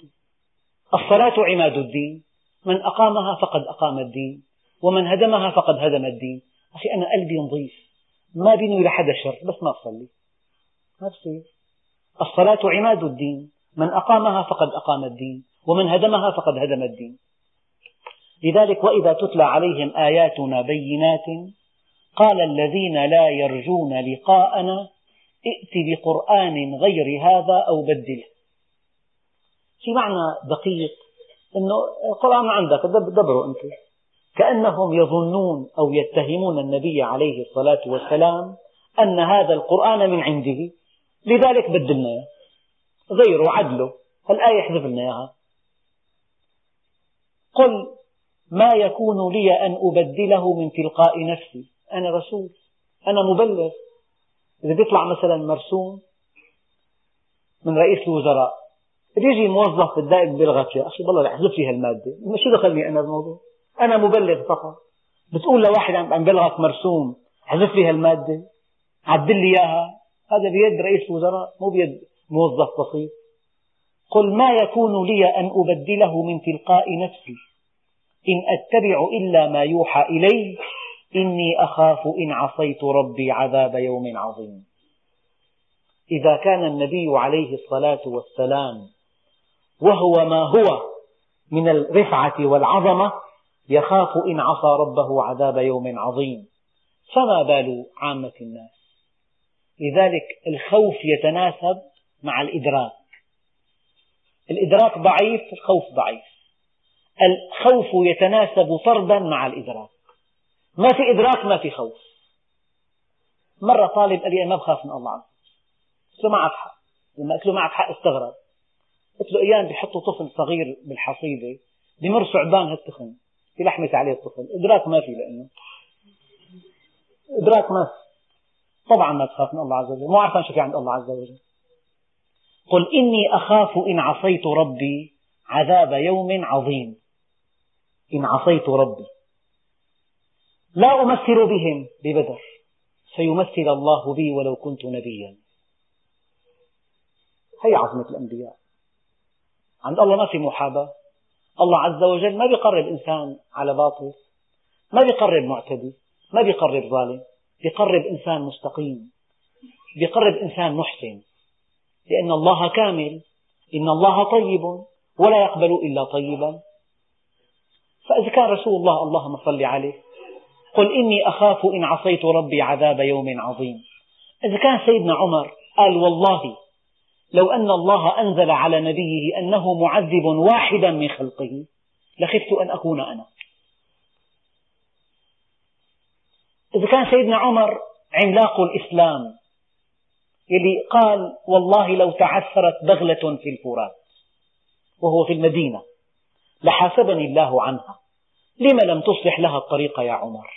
الصلاة عماد الدين. من أقامها فقد أقام الدين. ومن هدمها فقد هدم الدين. أخي أنا قلبي نظيف. ما بينوي لحدا شر بس ما أصلي. ما بصير الصلاة عماد الدين. من أقامها فقد أقام الدين ومن هدمها فقد هدم الدين. لذلك وإذا تتلى عليهم آياتنا بينات قال الذين لا يرجون لقاءنا ائت بقرآن غير هذا أو بدله. في معنى دقيق أنه القرآن عندك دبره أنت. كأنهم يظنون أو يتهمون النبي عليه الصلاة والسلام أن هذا القرآن من عنده. لذلك بدلنا إياه. غيره عدله. الآية حذف لنا إياها. قل ما يكون لي أن أبدله من تلقاء نفسي. أنا رسول. أنا مبلغ. إذا بيطلع مثلا مرسوم من رئيس الوزراء. بيجي موظف بتضايق بلغك يا أخي والله أحذف لي هالمادة. شو دخلني أنا بالموضوع أنا مبلغ فقط. بتقول لواحد عم بلغك مرسوم احذف لي هالمادة عدل لي إياها. هذا بيد رئيس الوزراء مو بيد موظف بسيط. قل ما يكون لي أن أبدله من تلقاء نفسي. إن أتبع إلا ما يوحى إلي إني أخاف إن عصيت ربي عذاب يوم عظيم. إذا كان النبي عليه الصلاة والسلام وهو ما هو من الرفعة والعظمة يخاف إن عصى ربه عذاب يوم عظيم. فما بال عامة الناس؟ لذلك الخوف يتناسب مع الإدراك. الإدراك ضعيف الخوف ضعيف. الخوف يتناسب طردا مع الإدراك. ما في إدراك ما في خوف. مرة طالب قال لي أنا ما بخاف من الله وجل. قلت له معك حق. لما قلت له معك حق استغرب. قلت له أيام بيحطوا طفل صغير بالحصيدة بمر ثعبان هالتخن. في لحمة عليه الطفل. إدراك ما في لأنه. إدراك ما. في طبعا ما تخاف من الله عز وجل. مو عارفان شو في عند الله عز وجل. قل إني أخاف إن عصيت ربي عذاب يوم عظيم. إن عصيت ربي. لا أمثل بهم ببدر. سيمثل الله بي ولو كنت نبيا. هي عظمة الأنبياء. عند الله ما في محاباة. الله عز وجل ما بيقرب إنسان على باطل ما بيقرب معتدي ما بيقرب ظالم بيقرب إنسان مستقيم بيقرب إنسان محسن. لأن الله كامل إن الله طيب ولا يقبل إلا طيبا. فإذا كان رسول الله اللهم صل عليه قل إني أخاف إن عصيت ربي عذاب يوم عظيم. إذا كان سيدنا عمر قال والله لو أن الله أنزل على نبيه أنه معذب واحدا من خلقه لخفت أن أكون أنا. إذا كان سيدنا عمر عملاق الإسلام يلي قال والله لو تعثرت بغلة في الفرات وهو في المدينة لحاسبني الله عنها. لم لم تصلح لها الطريق يا عمر؟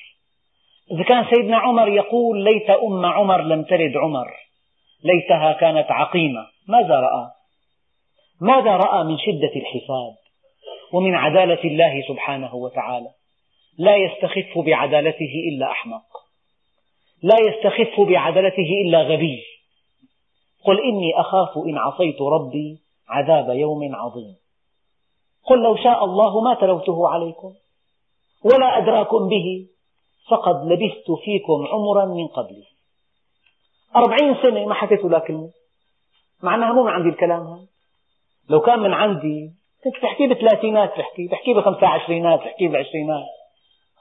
إذا كان سيدنا عمر يقول ليت أم عمر لم تلد عمر. ليتها كانت عقيمة. ماذا رأى؟ ماذا رأى من شدة الحساب ومن عدالة الله سبحانه وتعالى؟ لا يستخف بعدالته إلا أحمق. لا يستخف بعدالته إلا غبي. قل إني أخاف إن عصيت ربي عذاب يوم عظيم. قل لو شاء الله ما تلوته عليكم ولا أدراكم به فقد لبثت فيكم عمرا من قبله. أربعين سنة ما حكيت ولا كلمة مع أنها مو من عندي الكلام هذا. لو كان من عندي كنت بحكي بثلاثينات بحكي بحكي بخمسة عشرينات بحكي بعشرينات.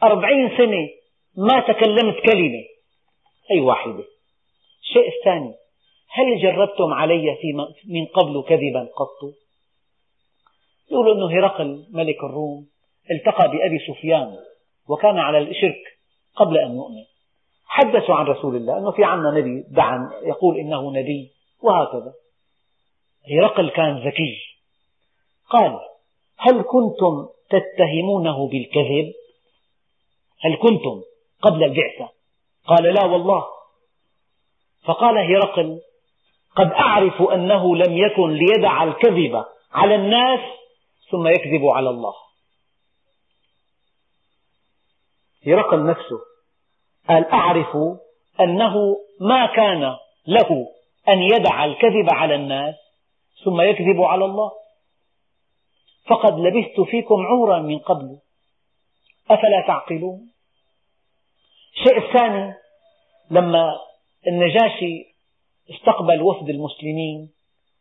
أربعين سنة ما تكلمت كلمة. أي واحدة. الشيء الثاني هل جربتم علي من قبل كذبا قط؟ يقول أنه هرقل ملك الروم التقى بأبي سفيان وكان على الشرك قبل أن يؤمن. حدثوا عن رسول الله أنه في عنا نبي دعا يقول إنه نبي وهكذا. هرقل كان ذكي. قال هل كنتم تتهمونه بالكذب؟ هل كنتم قبل البعثة؟ قال لا والله. فقال هرقل قد أعرف أنه لم يكن ليدع الكذب على الناس ثم يكذب على الله. هرقل نفسه قال أعرف أنه ما كان له أن يدع الكذب على الناس ثم يكذب على الله. فقد لبثت فيكم عورا من قبل. أفلا تعقلون؟ الشيء الثاني لما النجاشي استقبل وفد المسلمين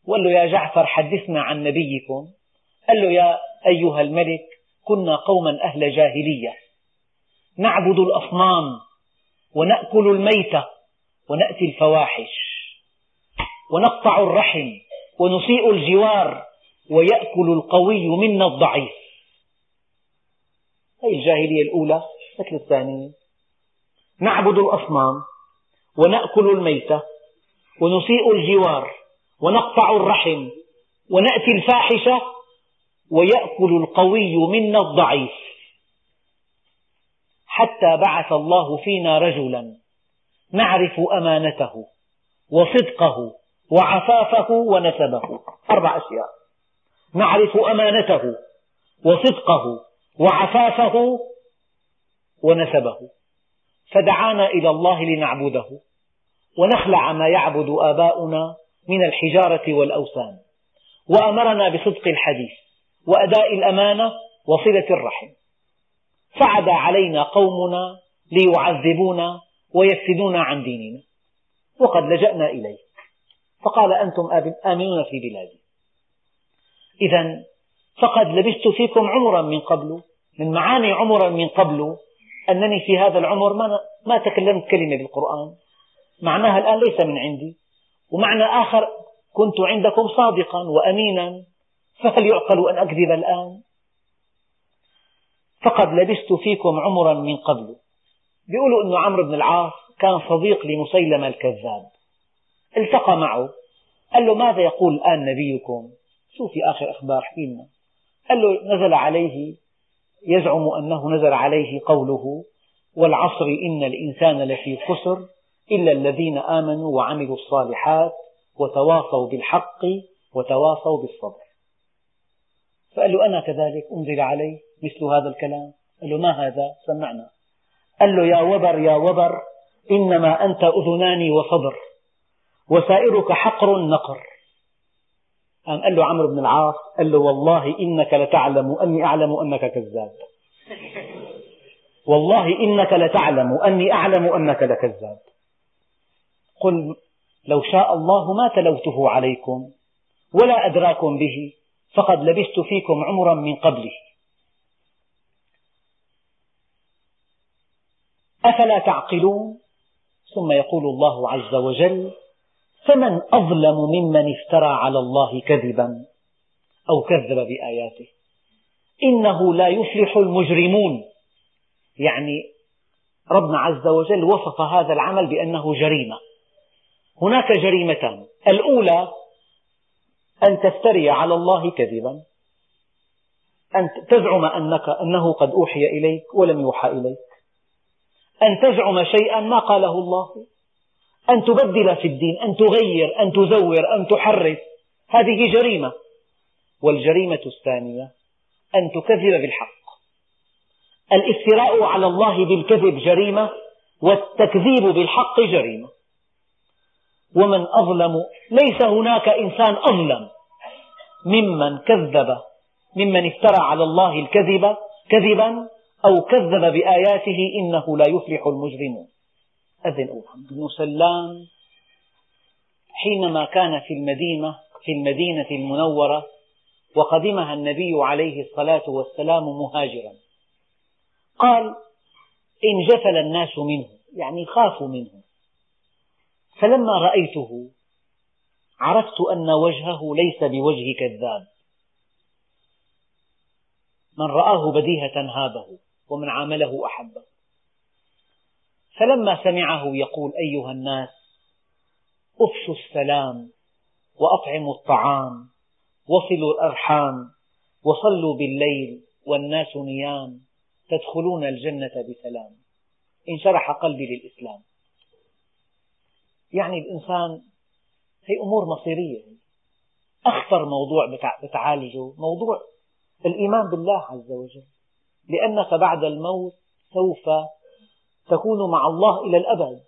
وقال له يا جعفر حدثنا عن نبيكم. قال له يا أيها الملك كنا قوما أهل جاهلية. نعبد الأصنام. ونأكل الميتة ونأتي الفواحش. ونقطع الرحم ونسيء الجوار ويأكل القوي منا الضعيف. هذه الجاهلية الأولى مثل الثانية نعبد الأصنام ونأكل الميتة ونسيء الجوار ونقطع الرحم ونأتي الفاحشة ويأكل القوي منا الضعيف. حتى بعث الله فينا رجلا نعرف أمانته وصدقه وعفافه ونسبه. أربع أشياء. نعرف أمانته وصدقه وعفافه ونسبه. فدعانا إلى الله لنعبده ونخلع ما يعبد آباؤنا من الحجارة والأوثان. وأمرنا بصدق الحديث وأداء الأمانة وصلة الرحم. فعدا علينا قومنا ليعذبونا ويفسدونا عن ديننا. وقد لجأنا إليه. فقال أنتم آمنون في بلادي. إذا فقد لبثت فيكم عمرا من قبل من معاني عمرا من قبل أنني في هذا العمر ما, ما تكلمت كلمة بالقرآن. معناها الآن ليس من عندي. ومعنى آخر كنت عندكم صادقا وأمينا فهل يعقل أن أكذب الآن؟ فقد لبثت فيكم عمرا من قبل. بيقولوا أن عمرو بن العاص كان صديق لمسيلمة الكذاب. التقى معه. قال له ماذا يقول الآن نبيكم؟ شو في آخر أخبار احكي لنا قال له نزل عليه يزعم أنه نزل عليه قوله والعصر إن الإنسان لفي خسر إلا الذين آمنوا وعملوا الصالحات وتواصوا بالحق وتواصوا بالصبر. فقال له أنا كذلك أنزل علي مثل هذا الكلام؟ قال له ما هذا؟ سمعنا. قال له يا وبر يا وبر إنما أنت أذنان وصدر وسائرك حقر نقر. قام قال له عمرو بن العاص قال له والله إنك لتعلم أني أعلم أنك كذاب. والله إنك لتعلم أني أعلم أنك لكذاب. قل لو شاء الله ما تلوته عليكم ولا أدراكم به فقد لبثت فيكم عمرا من قبله. أفلا تعقلون؟ ثم يقول الله عز وجل فمن أظلم ممن افترى على الله كذبا أو كذب بآياته. إنه لا يفلح المجرمون. يعني ربنا عز وجل وصف هذا العمل بأنه جريمة. هناك جريمتان. الأولى أن تفتري على الله كذبا. أن تزعم أنك أنه قد أوحي إليك ولم يوحى إليك. أن تزعم شيئا ما قاله الله. أن تبدل في الدين أن تغير أن تزور أن تحرف. هذه جريمة. والجريمة الثانية أن تكذب بالحق. الافتراء على الله بالكذب جريمة والتكذيب بالحق جريمة. ومن أظلم ليس هناك إنسان أظلم ممن كذب ممن افترى على الله الكذب كذبا. أو كذب بآياته إنه لا يفلح المجرمون. أذن بن سلام. حينما كان في المدينة في المدينة المنورة وقدمها النبي عليه الصلاة والسلام مهاجرا. قال انجفل الناس منه يعني خافوا منه. فلما رأيته عرفت أن وجهه ليس بوجه كذاب. من رآه بديهة هابه. ومن عامله أحبه. فلما سمعه يقول أيها الناس أفشوا السلام وأطعموا الطعام وصلوا الأرحام وصلوا بالليل والناس نيام تدخلون الجنة بسلام. انشرح قلبي للإسلام. يعني الإنسان هي أمور مصيرية. أخطر موضوع بتعالجه موضوع الإيمان بالله عز وجل. لأنك بعد الموت سوف تكون مع الله إلى الأبد.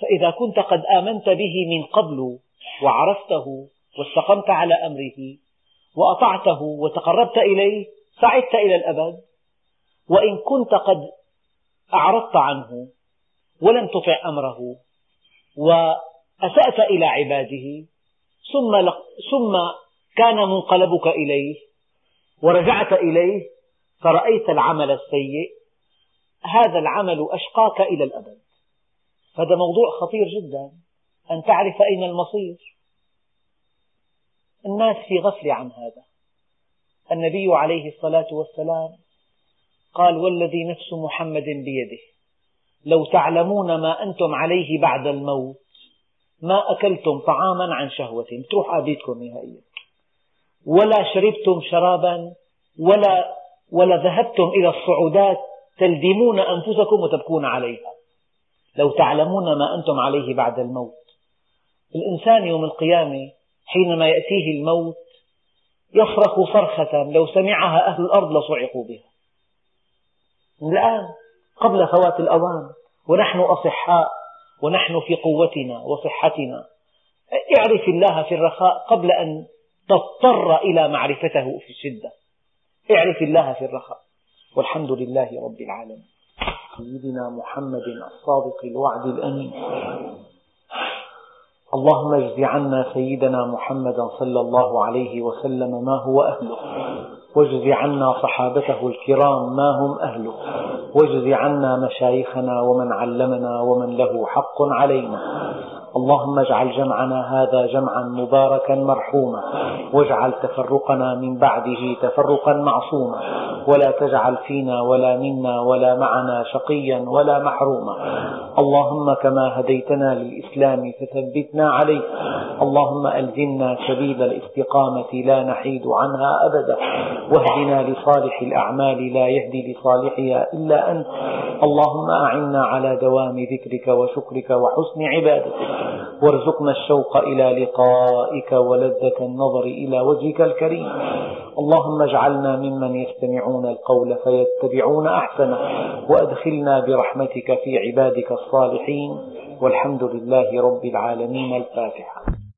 فإذا كنت قد آمنت به من قبل وعرفته واستقمت على أمره وأطعته وتقربت إليه سعدت إلى الأبد. وإن كنت قد أعرضت عنه ولم تطع أمره وأسأت إلى عباده ثم, ثم كان منقلبك إليه ورجعت إليه فرأيت العمل السيء هذا العمل أشقاك إلى الأبد. هذا موضوع خطير جدا. أن تعرف أين المصير. الناس في غفلة عن هذا. النبي عليه الصلاة والسلام قال والذي نفس محمد بيده. لو تعلمون ما أنتم عليه بعد الموت ما أكلتم طعاما عن شهوة تروح آبيتكم نهائيا ولا شربتم شرابا ولا ولا ذهبتم إلى الصعودات تلدمون أنفسكم وتبكون عليها. لو تعلمون ما أنتم عليه بعد الموت. الإنسان يوم القيامة حينما يأتيه الموت يصرخ صرخة لو سمعها أهل الأرض لصعقوا بها. الآن قبل فوات الأوان ونحن أصحاء ونحن في قوتنا وصحتنا. اعرف الله في الرخاء قبل أن تضطر إلى معرفته في الشدة. اعرف الله في الرخاء. والحمد لله رب العالمين. سيدنا محمد الصادق الوعد الأمين. اللهم اجز عنا سيدنا محمدا صلى الله عليه وسلم ما هو أهله. واجز عنا صحابته الكرام ما هم أهله. واجز عنا مشايخنا ومن علمنا ومن له حق علينا. اللهم اجعل جمعنا هذا جمعا مباركا مرحوما واجعل تفرقنا من بعده تفرقا معصوما ولا تجعل فينا ولا منا ولا معنا شقيا ولا محروما. اللهم كما هديتنا للإسلام فثبتنا عليه. اللهم ألزمنا سبيل الاستقامة لا نحيد عنها أبدا. واهدنا لصالح الأعمال لا يهدي لصالحها إلا أنت. اللهم أعنا على دوام ذكرك وشكرك وحسن عبادتك. وارزقنا الشوق إلى لقائك ولذة النظر إلى وجهك الكريم. اللهم اجعلنا ممن يستمعون القول فيتبعون أحسنه وأدخلنا برحمتك في عبادك الصالحين. والحمد لله رب العالمين. الفاتحة.